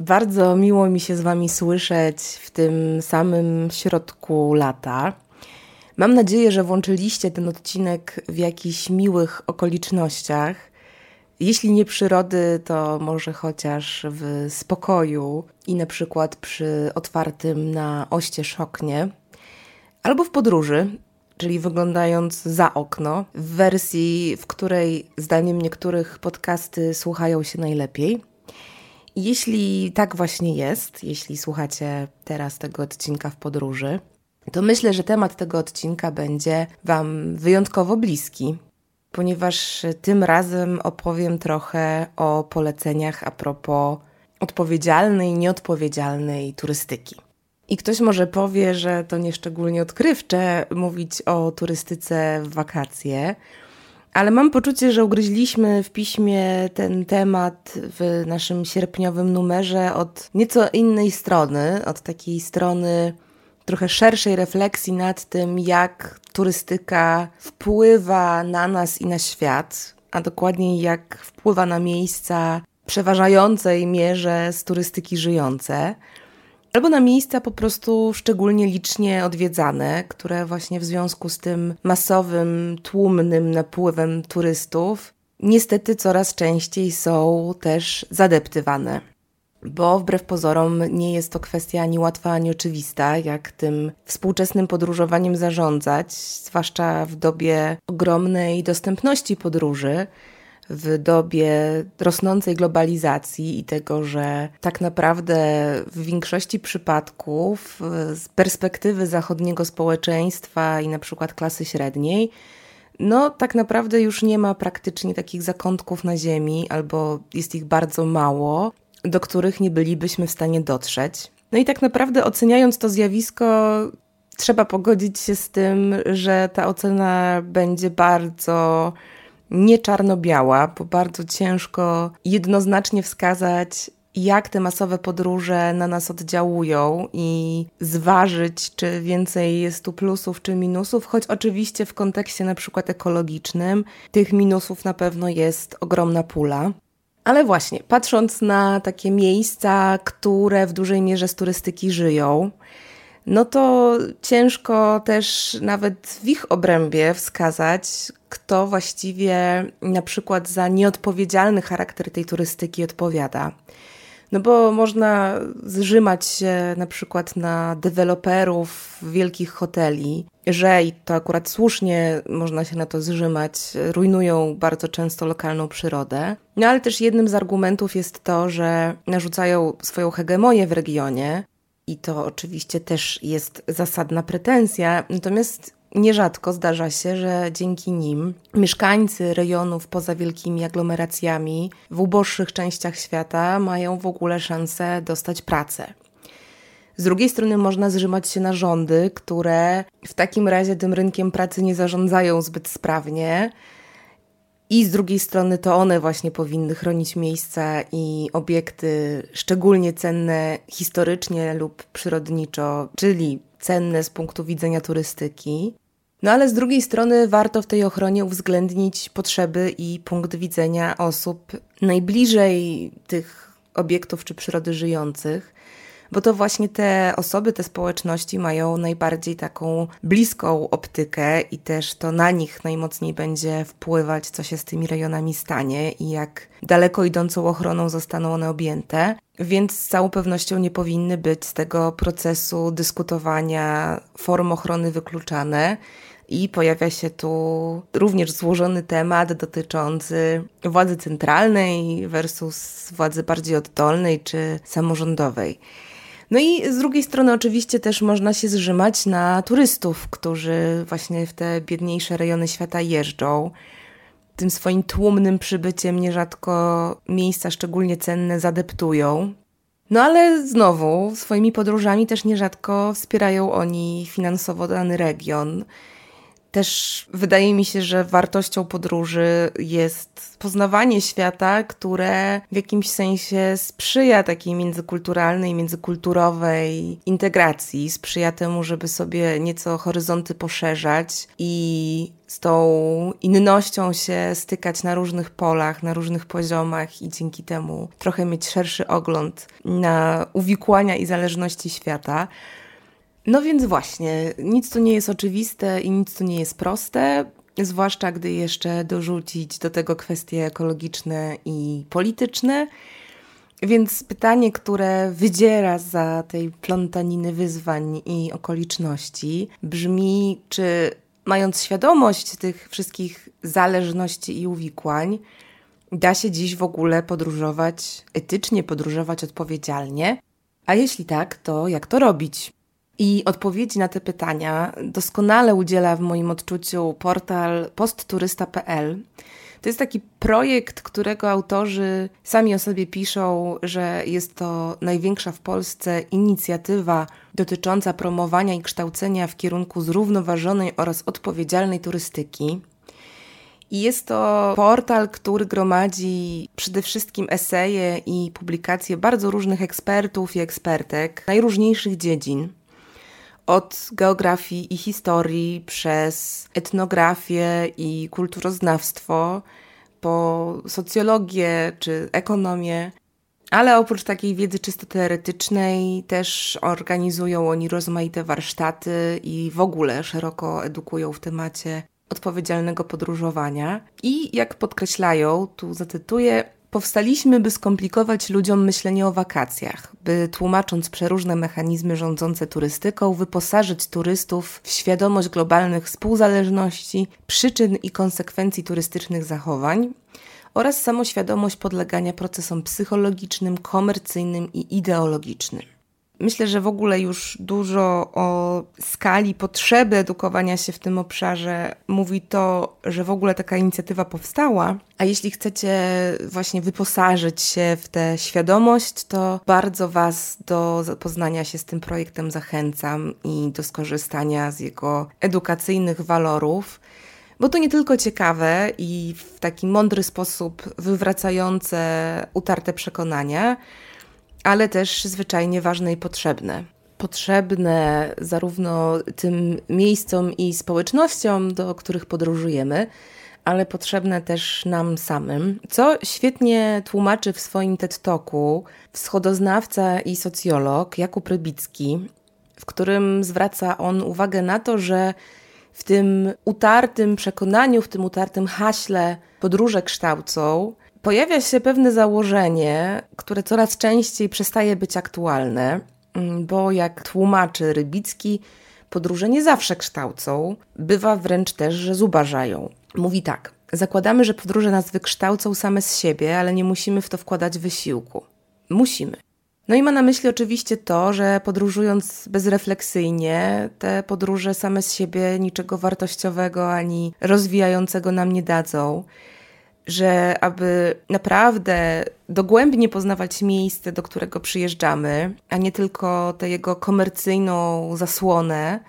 Bardzo miło mi się z Wami słyszeć w tym samym środku lata. Mam nadzieję, że włączyliście ten odcinek w jakichś miłych okolicznościach. Jeśli nie przyrody, to może chociaż w spokoju i na przykład przy otwartym na oścież oknie, albo w podróży, czyli wyglądając za okno, w wersji, w której zdaniem niektórych podcasty słuchają się najlepiej. Jeśli tak właśnie jest, jeśli słuchacie teraz tego odcinka w podróży, to myślę, że temat tego odcinka będzie Wam wyjątkowo bliski, ponieważ tym razem opowiem trochę o poleceniach a propos odpowiedzialnej, nieodpowiedzialnej turystyki. I ktoś może powie, że to nieszczególnie odkrywcze mówić o turystyce w wakacje, ale mam poczucie, że ugryźliśmy w piśmie ten temat w naszym sierpniowym numerze od nieco innej strony, od takiej strony trochę szerszej refleksji nad tym, jak turystyka wpływa na nas i na świat, a dokładniej jak wpływa na miejsca przeważającej mierze z turystyki żyjące albo na miejsca po prostu szczególnie licznie odwiedzane, które właśnie w związku z tym masowym, tłumnym napływem turystów niestety coraz częściej są też zadeptywane. Bo wbrew pozorom nie jest to kwestia ani łatwa, ani oczywista, jak tym współczesnym podróżowaniem zarządzać, zwłaszcza w dobie ogromnej dostępności podróży, w dobie rosnącej globalizacji i tego, że tak naprawdę w większości przypadków z perspektywy zachodniego społeczeństwa i na przykład klasy średniej, no tak naprawdę już nie ma praktycznie takich zakątków na Ziemi, albo jest ich bardzo mało, do których nie bylibyśmy w stanie dotrzeć. No i tak naprawdę oceniając to zjawisko, trzeba pogodzić się z tym, że ta ocena będzie bardzo nie czarno-biała, bo bardzo ciężko jednoznacznie wskazać, jak te masowe podróże na nas oddziałują i zważyć, czy więcej jest tu plusów czy minusów, choć oczywiście w kontekście na przykład ekologicznym tych minusów na pewno jest ogromna pula. Ale właśnie, patrząc na takie miejsca, które w dużej mierze z turystyki żyją, no to ciężko też nawet w ich obrębie wskazać, kto właściwie na przykład za nieodpowiedzialny charakter tej turystyki odpowiada. No bo można zrzymać się na przykład na deweloperów wielkich hoteli, że i to akurat słusznie można się na to zrzymać, rujnują bardzo często lokalną przyrodę. No ale też jednym z argumentów jest to, że narzucają swoją hegemonię w regionie, i to oczywiście też jest zasadna pretensja, natomiast nierzadko zdarza się, że dzięki nim mieszkańcy rejonów poza wielkimi aglomeracjami w uboższych częściach świata mają w ogóle szansę dostać pracę. Z drugiej strony można zrzymać się na rządy, które w takim razie tym rynkiem pracy nie zarządzają zbyt sprawnie, i z drugiej strony to one właśnie powinny chronić miejsca i obiekty szczególnie cenne historycznie lub przyrodniczo, czyli cenne z punktu widzenia turystyki. No ale z drugiej strony warto w tej ochronie uwzględnić potrzeby i punkt widzenia osób najbliżej tych obiektów czy przyrody żyjących bo to właśnie te osoby, te społeczności mają najbardziej taką bliską optykę i też to na nich najmocniej będzie wpływać, co się z tymi rejonami stanie i jak daleko idącą ochroną zostaną one objęte. Więc z całą pewnością nie powinny być z tego procesu dyskutowania form ochrony wykluczane. I pojawia się tu również złożony temat dotyczący władzy centralnej versus władzy bardziej oddolnej czy samorządowej. No i z drugiej strony oczywiście też można się zrzymać na turystów, którzy właśnie w te biedniejsze rejony świata jeżdżą. Tym swoim tłumnym przybyciem nierzadko miejsca szczególnie cenne zadeptują. No ale znowu, swoimi podróżami też nierzadko wspierają oni finansowo dany region. Też wydaje mi się, że wartością podróży jest poznawanie świata, które w jakimś sensie sprzyja takiej międzykulturalnej, międzykulturowej integracji, sprzyja temu, żeby sobie nieco horyzonty poszerzać i z tą innością się stykać na różnych polach, na różnych poziomach i dzięki temu trochę mieć szerszy ogląd na uwikłania i zależności świata. No więc właśnie, nic tu nie jest oczywiste i nic tu nie jest proste, zwłaszcza gdy jeszcze dorzucić do tego kwestie ekologiczne i polityczne. Więc pytanie, które wydziera za tej plątaniny wyzwań i okoliczności, brzmi: czy mając świadomość tych wszystkich zależności i uwikłań, da się dziś w ogóle podróżować etycznie, podróżować odpowiedzialnie? A jeśli tak, to jak to robić? I odpowiedzi na te pytania doskonale udziela w moim odczuciu portal postturysta.pl. To jest taki projekt, którego autorzy sami o sobie piszą, że jest to największa w Polsce inicjatywa dotycząca promowania i kształcenia w kierunku zrównoważonej oraz odpowiedzialnej turystyki. I jest to portal, który gromadzi przede wszystkim eseje i publikacje bardzo różnych ekspertów i ekspertek najróżniejszych dziedzin od geografii i historii przez etnografię i kulturoznawstwo, po socjologię czy ekonomię. Ale oprócz takiej wiedzy czysto teoretycznej, też organizują oni rozmaite warsztaty i w ogóle szeroko edukują w temacie odpowiedzialnego podróżowania. I jak podkreślają, tu zacytuję, Powstaliśmy, by skomplikować ludziom myślenie o wakacjach, by tłumacząc przeróżne mechanizmy rządzące turystyką, wyposażyć turystów w świadomość globalnych współzależności, przyczyn i konsekwencji turystycznych zachowań oraz samoświadomość podlegania procesom psychologicznym, komercyjnym i ideologicznym. Myślę, że w ogóle już dużo o skali potrzeby edukowania się w tym obszarze mówi to, że w ogóle taka inicjatywa powstała. A jeśli chcecie właśnie wyposażyć się w tę świadomość, to bardzo Was do zapoznania się z tym projektem zachęcam i do skorzystania z jego edukacyjnych walorów bo to nie tylko ciekawe i w taki mądry sposób wywracające utarte przekonania, ale też zwyczajnie ważne i potrzebne. Potrzebne zarówno tym miejscom i społecznościom, do których podróżujemy, ale potrzebne też nam samym, co świetnie tłumaczy w swoim TED Talku wschodoznawca i socjolog Jakub Rybicki, w którym zwraca on uwagę na to, że w tym utartym przekonaniu, w tym utartym haśle podróże kształcą, pojawia się pewne założenie, które coraz częściej przestaje być aktualne, mm, bo jak tłumaczy Rybicki, podróże nie zawsze kształcą, bywa wręcz też, że zubażają. Mówi tak: Zakładamy, że podróże nas wykształcą same z siebie, ale nie musimy w to wkładać wysiłku. Musimy. No i ma na myśli oczywiście to, że podróżując bezrefleksyjnie, te podróże same z siebie niczego wartościowego ani rozwijającego nam nie dadzą że aby naprawdę dogłębnie poznawać miejsce, do którego przyjeżdżamy, a nie tylko tę jego komercyjną zasłonę,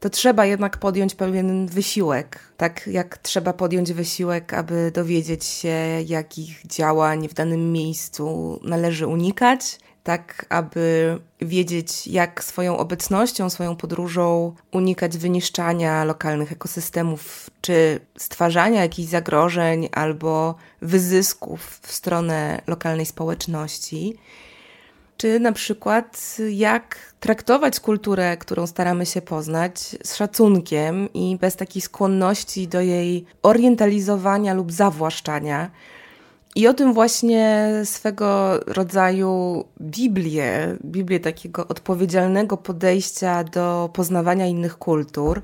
to trzeba jednak podjąć pewien wysiłek. Tak jak trzeba podjąć wysiłek, aby dowiedzieć się, jakich działań w danym miejscu należy unikać, tak aby wiedzieć, jak swoją obecnością, swoją podróżą unikać wyniszczania lokalnych ekosystemów, czy stwarzania jakichś zagrożeń albo wyzysków w stronę lokalnej społeczności. Czy na przykład jak traktować kulturę, którą staramy się poznać, z szacunkiem i bez takiej skłonności do jej orientalizowania lub zawłaszczania, i o tym właśnie swego rodzaju Biblię, Biblię takiego odpowiedzialnego podejścia do poznawania innych kultur,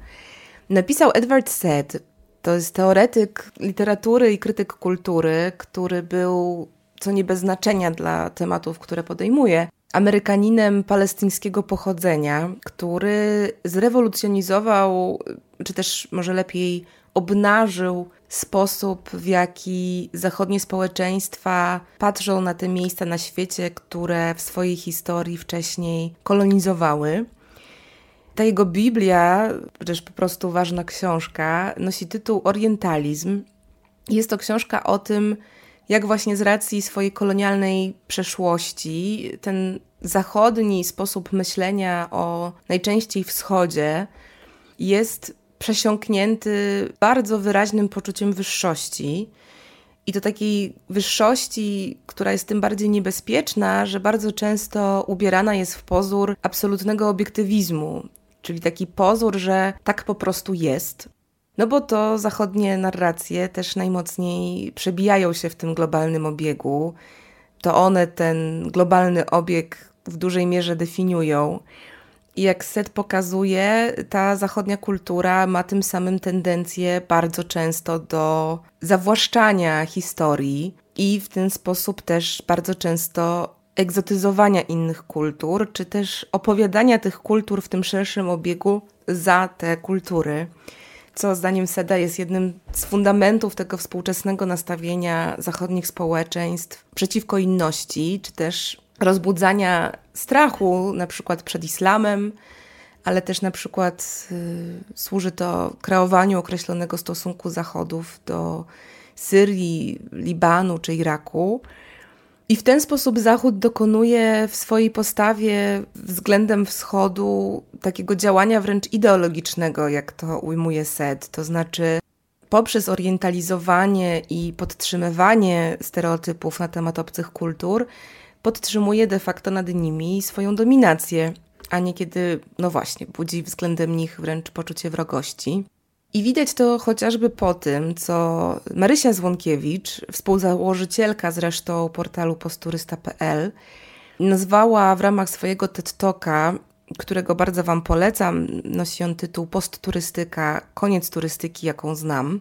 napisał Edward Said. To jest teoretyk literatury i krytyk kultury, który był, co nie bez znaczenia dla tematów, które podejmuje, Amerykaninem palestyńskiego pochodzenia, który zrewolucjonizował, czy też może lepiej obnażył sposób, w jaki zachodnie społeczeństwa patrzą na te miejsca na świecie, które w swojej historii wcześniej kolonizowały. Ta jego Biblia, też po prostu ważna książka, nosi tytuł Orientalizm. Jest to książka o tym, jak właśnie z racji swojej kolonialnej przeszłości ten zachodni sposób myślenia o najczęściej wschodzie jest przesiąknięty bardzo wyraźnym poczuciem wyższości. I to takiej wyższości, która jest tym bardziej niebezpieczna, że bardzo często ubierana jest w pozór absolutnego obiektywizmu, czyli taki pozór, że tak po prostu jest. No bo to zachodnie narracje też najmocniej przebijają się w tym globalnym obiegu. To one ten globalny obieg w dużej mierze definiują. Jak Set pokazuje, ta zachodnia kultura ma tym samym tendencję bardzo często do zawłaszczania historii i w ten sposób też bardzo często egzotyzowania innych kultur, czy też opowiadania tych kultur w tym szerszym obiegu za te kultury. Co zdaniem Seda jest jednym z fundamentów tego współczesnego nastawienia zachodnich społeczeństw przeciwko inności, czy też rozbudzania strachu, na przykład przed islamem, ale też na przykład y, służy to kreowaniu określonego stosunku Zachodów do Syrii, Libanu czy Iraku. I w ten sposób Zachód dokonuje w swojej postawie względem Wschodu takiego działania wręcz ideologicznego, jak to ujmuje Sed. To znaczy, poprzez orientalizowanie i podtrzymywanie stereotypów na temat obcych kultur, podtrzymuje de facto nad nimi swoją dominację, a niekiedy, no właśnie, budzi względem nich wręcz poczucie wrogości. I widać to chociażby po tym, co Marysia Złonkiewicz, współzałożycielka zresztą portalu posturysta.pl, nazwała w ramach swojego TED Talka, którego bardzo Wam polecam, nosi on tytuł Postturystyka, koniec turystyki, jaką znam.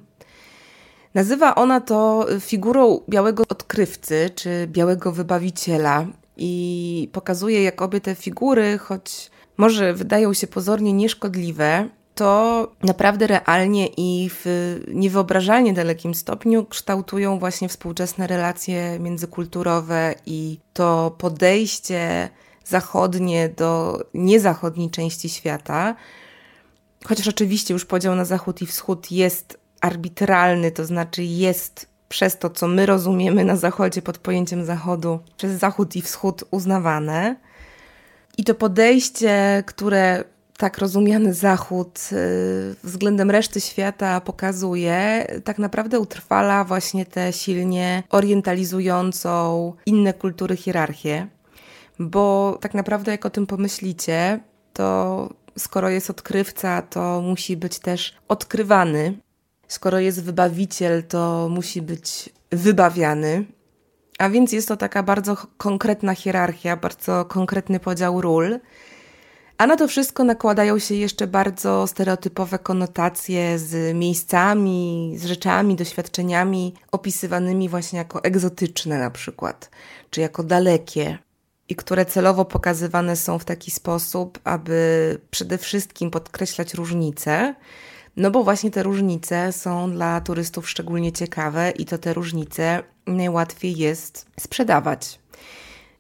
Nazywa ona to figurą białego odkrywcy czy białego wybawiciela i pokazuje, jak obie te figury, choć może wydają się pozornie nieszkodliwe, to naprawdę realnie i w niewyobrażalnie dalekim stopniu kształtują właśnie współczesne relacje międzykulturowe i to podejście zachodnie do niezachodniej części świata. Chociaż oczywiście już podział na zachód i wschód jest arbitralny, to znaczy jest przez to, co my rozumiemy na Zachodzie pod pojęciem Zachodu, przez Zachód i Wschód uznawane. I to podejście, które tak rozumiany Zachód y, względem reszty świata pokazuje, tak naprawdę utrwala właśnie tę silnie orientalizującą inne kultury hierarchię. Bo tak naprawdę, jak o tym pomyślicie, to skoro jest odkrywca, to musi być też odkrywany. Skoro jest wybawiciel, to musi być wybawiany. A więc jest to taka bardzo konkretna hierarchia, bardzo konkretny podział ról. A na to wszystko nakładają się jeszcze bardzo stereotypowe konotacje z miejscami, z rzeczami, doświadczeniami opisywanymi właśnie jako egzotyczne na przykład, czy jako dalekie, i które celowo pokazywane są w taki sposób, aby przede wszystkim podkreślać różnice, no bo właśnie te różnice są dla turystów szczególnie ciekawe i to te różnice najłatwiej jest sprzedawać.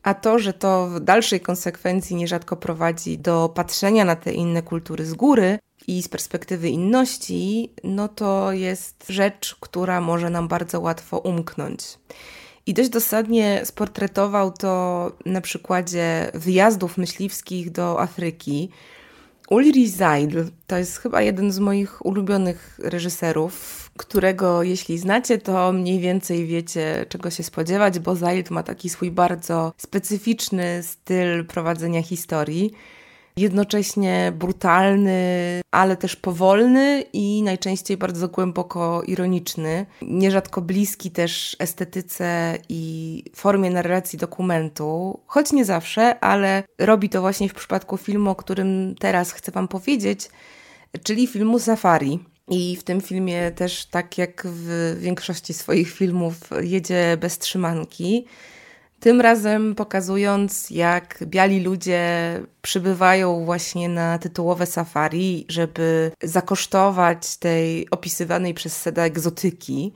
A to, że to w dalszej konsekwencji nierzadko prowadzi do patrzenia na te inne kultury z góry i z perspektywy inności, no to jest rzecz, która może nam bardzo łatwo umknąć. I dość dosadnie sportretował to na przykładzie wyjazdów myśliwskich do Afryki, Ulrich Seidl to jest chyba jeden z moich ulubionych reżyserów, którego jeśli znacie, to mniej więcej wiecie, czego się spodziewać, bo Seidl ma taki swój bardzo specyficzny styl prowadzenia historii jednocześnie brutalny, ale też powolny i najczęściej bardzo głęboko ironiczny, nierzadko bliski też estetyce i formie narracji dokumentu, choć nie zawsze, ale robi to właśnie w przypadku filmu, o którym teraz chcę Wam powiedzieć, czyli filmu Safari. I w tym filmie też, tak jak w większości swoich filmów, jedzie bez trzymanki Tym razem pokazując, jak biali ludzie przybywają właśnie na tytułowe safari, żeby zakosztować tej opisywanej przez Seda egzotyki.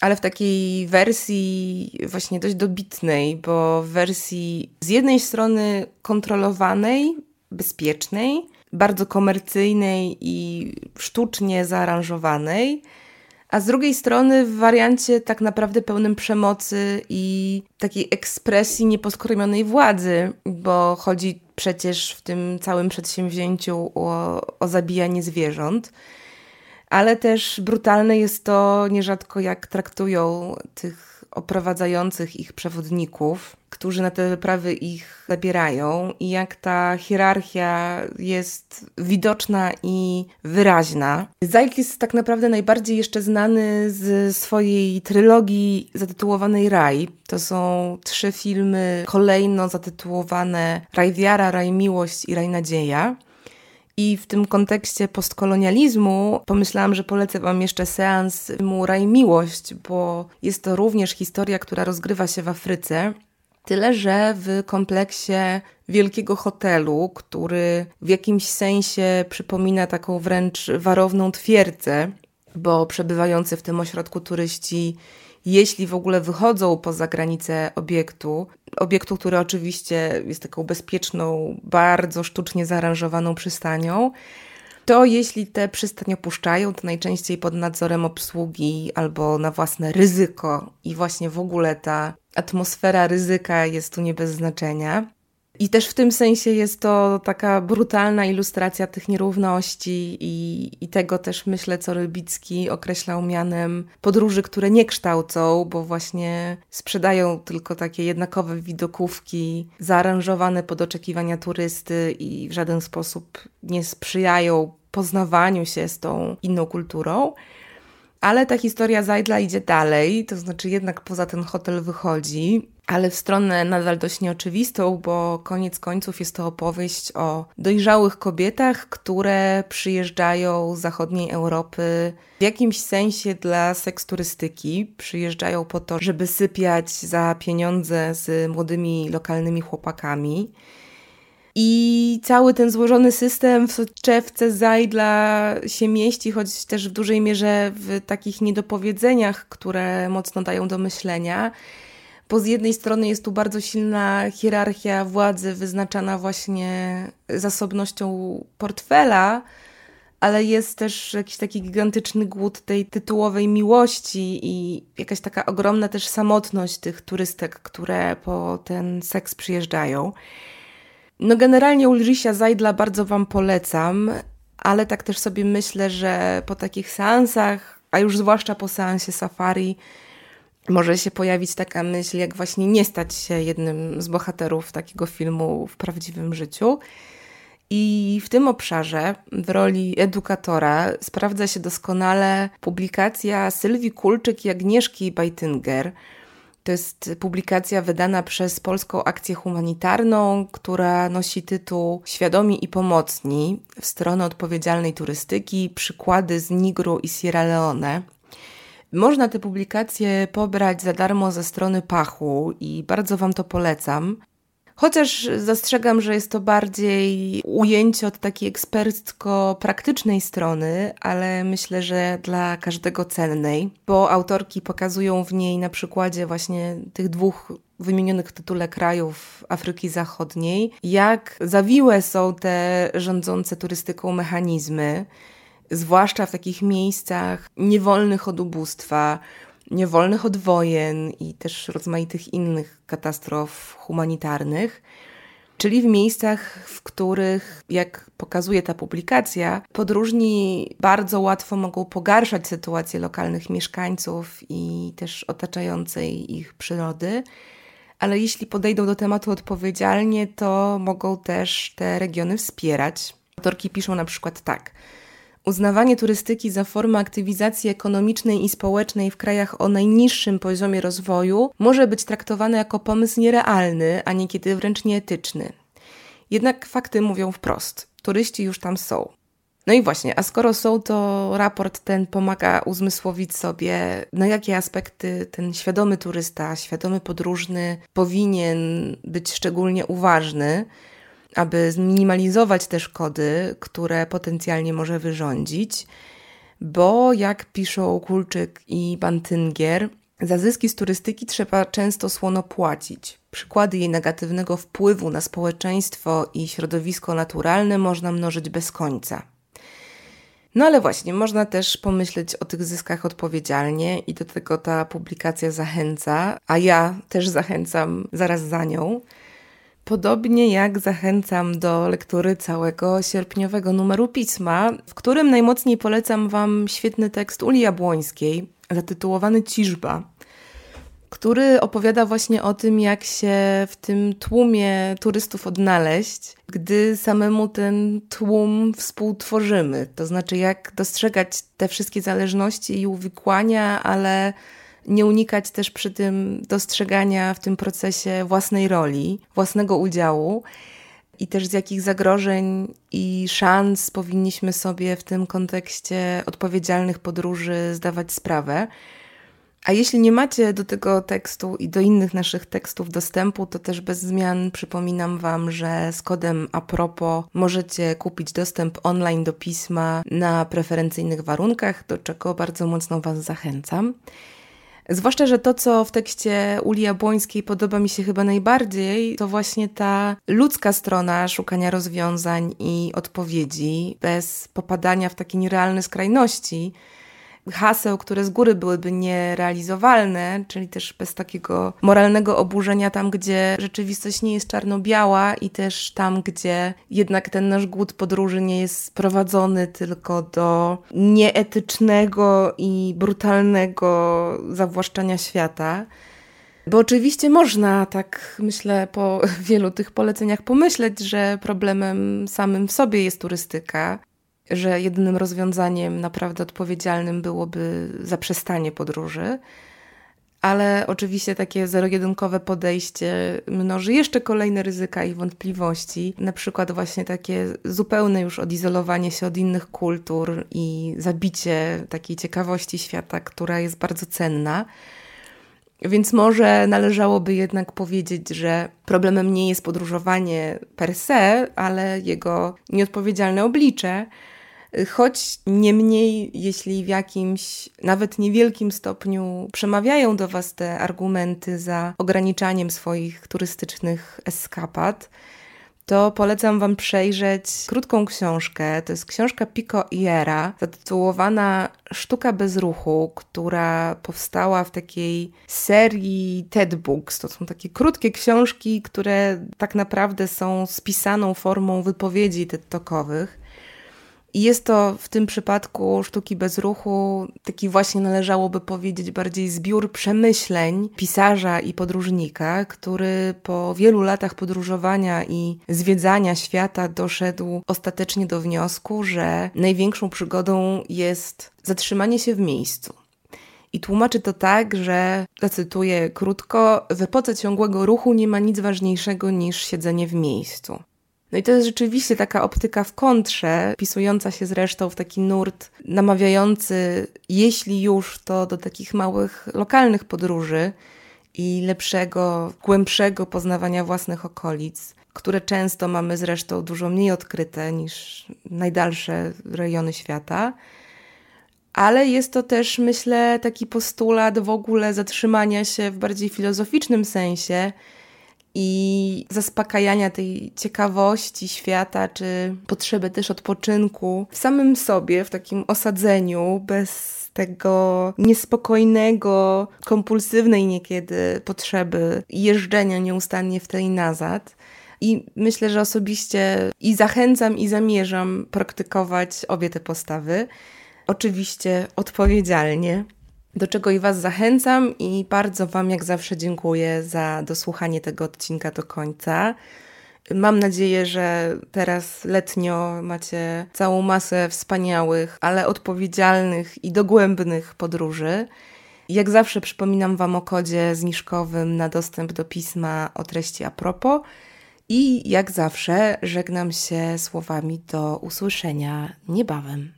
Ale w takiej wersji właśnie dość dobitnej, bo w wersji z jednej strony kontrolowanej, bezpiecznej, bardzo komercyjnej i sztucznie zaaranżowanej, a z drugiej strony w wariancie tak naprawdę pełnym przemocy i takiej ekspresji nieposkromionej władzy, bo chodzi przecież w tym całym przedsięwzięciu o, o zabijanie zwierząt. Ale też brutalne jest to nierzadko, jak traktują tych oprowadzających ich przewodników, którzy na te wyprawy ich zabierają, i jak ta hierarchia jest widoczna i wyraźna. Zajk jest tak naprawdę najbardziej jeszcze znany z swojej trylogii zatytułowanej Raj. To są trzy filmy kolejno zatytułowane Raj Wiara, Raj Miłość i Raj Nadzieja. I w tym kontekście postkolonializmu pomyślałam, że polecę Wam jeszcze seans filmu Raj Miłość, bo jest to również historia, która rozgrywa się w Afryce. Tyle, że w kompleksie wielkiego hotelu, który w jakimś sensie przypomina taką wręcz warowną twierdzę, bo przebywający w tym ośrodku turyści jeśli w ogóle wychodzą poza granice obiektu, obiektu, który oczywiście jest taką bezpieczną, bardzo sztucznie zaaranżowaną przystanią, to jeśli te przystań opuszczają, to najczęściej pod nadzorem obsługi albo na własne ryzyko i właśnie w ogóle ta atmosfera ryzyka jest tu nie bez znaczenia. I też w tym sensie jest to taka brutalna ilustracja tych nierówności i, i tego też myślę, co Rybicki określał mianem podróży, które nie kształcą, bo właśnie sprzedają tylko takie jednakowe widokówki, zaaranżowane pod oczekiwania turysty i w żaden sposób nie sprzyjają poznawaniu się z tą inną kulturą. Ale ta historia Zajdla idzie dalej, to znaczy jednak poza ten hotel wychodzi, ale w stronę nadal dość nieoczywistą, bo koniec końców jest to opowieść o dojrzałych kobietach, które przyjeżdżają z zachodniej Europy w jakimś sensie dla seksturystyki. Przyjeżdżają po to, żeby sypiać za pieniądze z młodymi lokalnymi chłopakami. I cały ten złożony system w soczewce Zajdla się mieści, choć też w dużej mierze w takich niedopowiedzeniach, które mocno dają do myślenia. Bo z jednej strony jest tu bardzo silna hierarchia władzy wyznaczana właśnie zasobnością portfela, ale jest też jakiś taki gigantyczny głód tej tytułowej miłości i jakaś taka ogromna też samotność tych turystek, które po ten seks przyjeżdżają. No generalnie Ulrisia Zajdla bardzo Wam polecam, ale tak też sobie myślę, że po takich seansach, a już zwłaszcza po seansie safari, może się pojawić taka myśl, jak właśnie nie stać się jednym z bohaterów takiego filmu w prawdziwym życiu. I w tym obszarze, w roli edukatora, sprawdza się doskonale publikacja Sylwii Kulczyk i Agnieszki Bajtynger – to jest publikacja wydana przez Polską Akcję Humanitarną, która nosi tytuł Świadomi i Pomocni w stronę odpowiedzialnej turystyki, przykłady z Nigru i Sierra Leone. Można te publikacje pobrać za darmo ze strony Pachu i bardzo Wam to polecam. Chociaż zastrzegam, że jest to bardziej ujęcie od takiej ekspercko-praktycznej strony, ale myślę, że dla każdego cennej, bo autorki pokazują w niej na przykładzie właśnie tych dwóch wymienionych w tytule krajów Afryki Zachodniej, jak zawiłe są te rządzące turystyką mechanizmy, zwłaszcza w takich miejscach niewolnych od ubóstwa, niewolnych od wojen i też rozmaitych innych katastrof humanitarnych, czyli w miejscach, w których, jak pokazuje ta publikacja, podróżni bardzo łatwo mogą pogarszać sytuację lokalnych mieszkańców i też otaczającej ich przyrody. Ale jeśli podejdą do tematu odpowiedzialnie, to mogą też te regiony wspierać. Autorki piszą na przykład tak. Uznawanie turystyki za formę aktywizacji ekonomicznej i społecznej w krajach o najniższym poziomie rozwoju może być traktowane jako pomysł nierealny, a niekiedy wręcz nieetyczny. Jednak fakty mówią wprost: turyści już tam są. No i właśnie, a skoro są, to raport ten pomaga uzmysłowić sobie, na jakie aspekty ten świadomy turysta, świadomy podróżny powinien być szczególnie uważny, aby zminimalizować te szkody, które potencjalnie może wyrządzić. Bo jak piszą Kulczyk i Bantyngier, za zyski z turystyki trzeba często słono płacić. Przykłady jej negatywnego wpływu na społeczeństwo i środowisko naturalne można mnożyć bez końca. No ale właśnie, można też pomyśleć o tych zyskach odpowiedzialnie i do tego ta publikacja zachęca, a ja też zachęcam zaraz za nią. Podobnie jak zachęcam do lektury całego sierpniowego numeru pisma, w którym najmocniej polecam Wam świetny tekst Uli Jabłońskiej zatytułowany Ciżba, który opowiada właśnie o tym, jak się w tym tłumie turystów odnaleźć, gdy samemu ten tłum współtworzymy. To znaczy, jak dostrzegać te wszystkie zależności i uwikłania, ale nie unikać też przy tym dostrzegania w tym procesie własnej roli, własnego udziału i też z jakich zagrożeń i szans powinniśmy sobie w tym kontekście odpowiedzialnych podróży zdawać sprawę. A jeśli nie macie do tego tekstu i do innych naszych tekstów dostępu, to też bez zmian przypominam Wam, że z kodem apropo możecie kupić dostęp online do pisma na preferencyjnych warunkach, do czego bardzo mocno Was zachęcam. Zwłaszcza, że to, co w tekście Uli Jabłońskiej podoba mi się chyba najbardziej, to właśnie ta ludzka strona szukania rozwiązań i odpowiedzi, bez popadania w takie nierealne skrajności, haseł, które z góry byłyby nierealizowalne, czyli też bez takiego moralnego oburzenia tam, gdzie rzeczywistość nie jest czarno-biała i też tam, gdzie jednak ten nasz głód podróży nie jest prowadzony tylko do nieetycznego i brutalnego zawłaszczania świata. Bo oczywiście można, tak myślę, po wielu tych poleceniach pomyśleć, że problemem samym w sobie jest turystyka, że jedynym rozwiązaniem naprawdę odpowiedzialnym byłoby zaprzestanie podróży. Ale oczywiście takie zero-jedynkowe podejście mnoży jeszcze kolejne ryzyka i wątpliwości, na przykład właśnie takie zupełne już odizolowanie się od innych kultur i zabicie takiej ciekawości świata, która jest bardzo cenna. Więc może należałoby jednak powiedzieć, że problemem nie jest podróżowanie per se, ale jego nieodpowiedzialne oblicze choć niemniej, jeśli w jakimś nawet niewielkim stopniu przemawiają do Was te argumenty za ograniczaniem swoich turystycznych eskapad, to polecam Wam przejrzeć krótką książkę. To jest książka Pico Iera, zatytułowana Sztuka bez ruchu, która powstała w takiej serii TED Books. To są takie krótkie książki, które tak naprawdę są spisaną formą wypowiedzi TED Talkowych. I jest to w tym przypadku sztuki bez ruchu taki właśnie należałoby powiedzieć bardziej zbiór przemyśleń pisarza i podróżnika, który po wielu latach podróżowania i zwiedzania świata doszedł ostatecznie do wniosku, że największą przygodą jest zatrzymanie się w miejscu. I tłumaczy to tak, że, zacytuję krótko, w epoce ciągłego ruchu nie ma nic ważniejszego niż siedzenie w miejscu. No i to jest rzeczywiście taka optyka w kontrze, pisująca się zresztą w taki nurt namawiający, jeśli już, to do takich małych, lokalnych podróży i lepszego, głębszego poznawania własnych okolic, które często mamy zresztą dużo mniej odkryte niż najdalsze rejony świata. Ale jest to też, myślę, taki postulat w ogóle zatrzymania się w bardziej filozoficznym sensie i zaspokajania tej ciekawości świata, czy potrzeby też odpoczynku w samym sobie, w takim osadzeniu, bez tego niespokojnego, kompulsywnej niekiedy potrzeby jeżdżenia nieustannie w tej nazad. I myślę, że osobiście i zachęcam, i zamierzam praktykować obie te postawy. Oczywiście odpowiedzialnie, do czego i Was zachęcam i bardzo Wam jak zawsze dziękuję za dosłuchanie tego odcinka do końca. Mam nadzieję, że teraz letnio macie całą masę wspaniałych, ale odpowiedzialnych i dogłębnych podróży. Jak zawsze przypominam Wam o kodzie zniżkowym na dostęp do pisma o treści a propos I jak zawsze żegnam się słowami do usłyszenia niebawem.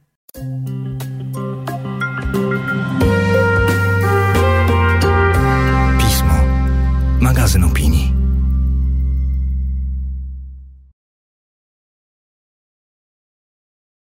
Magazyn opinii.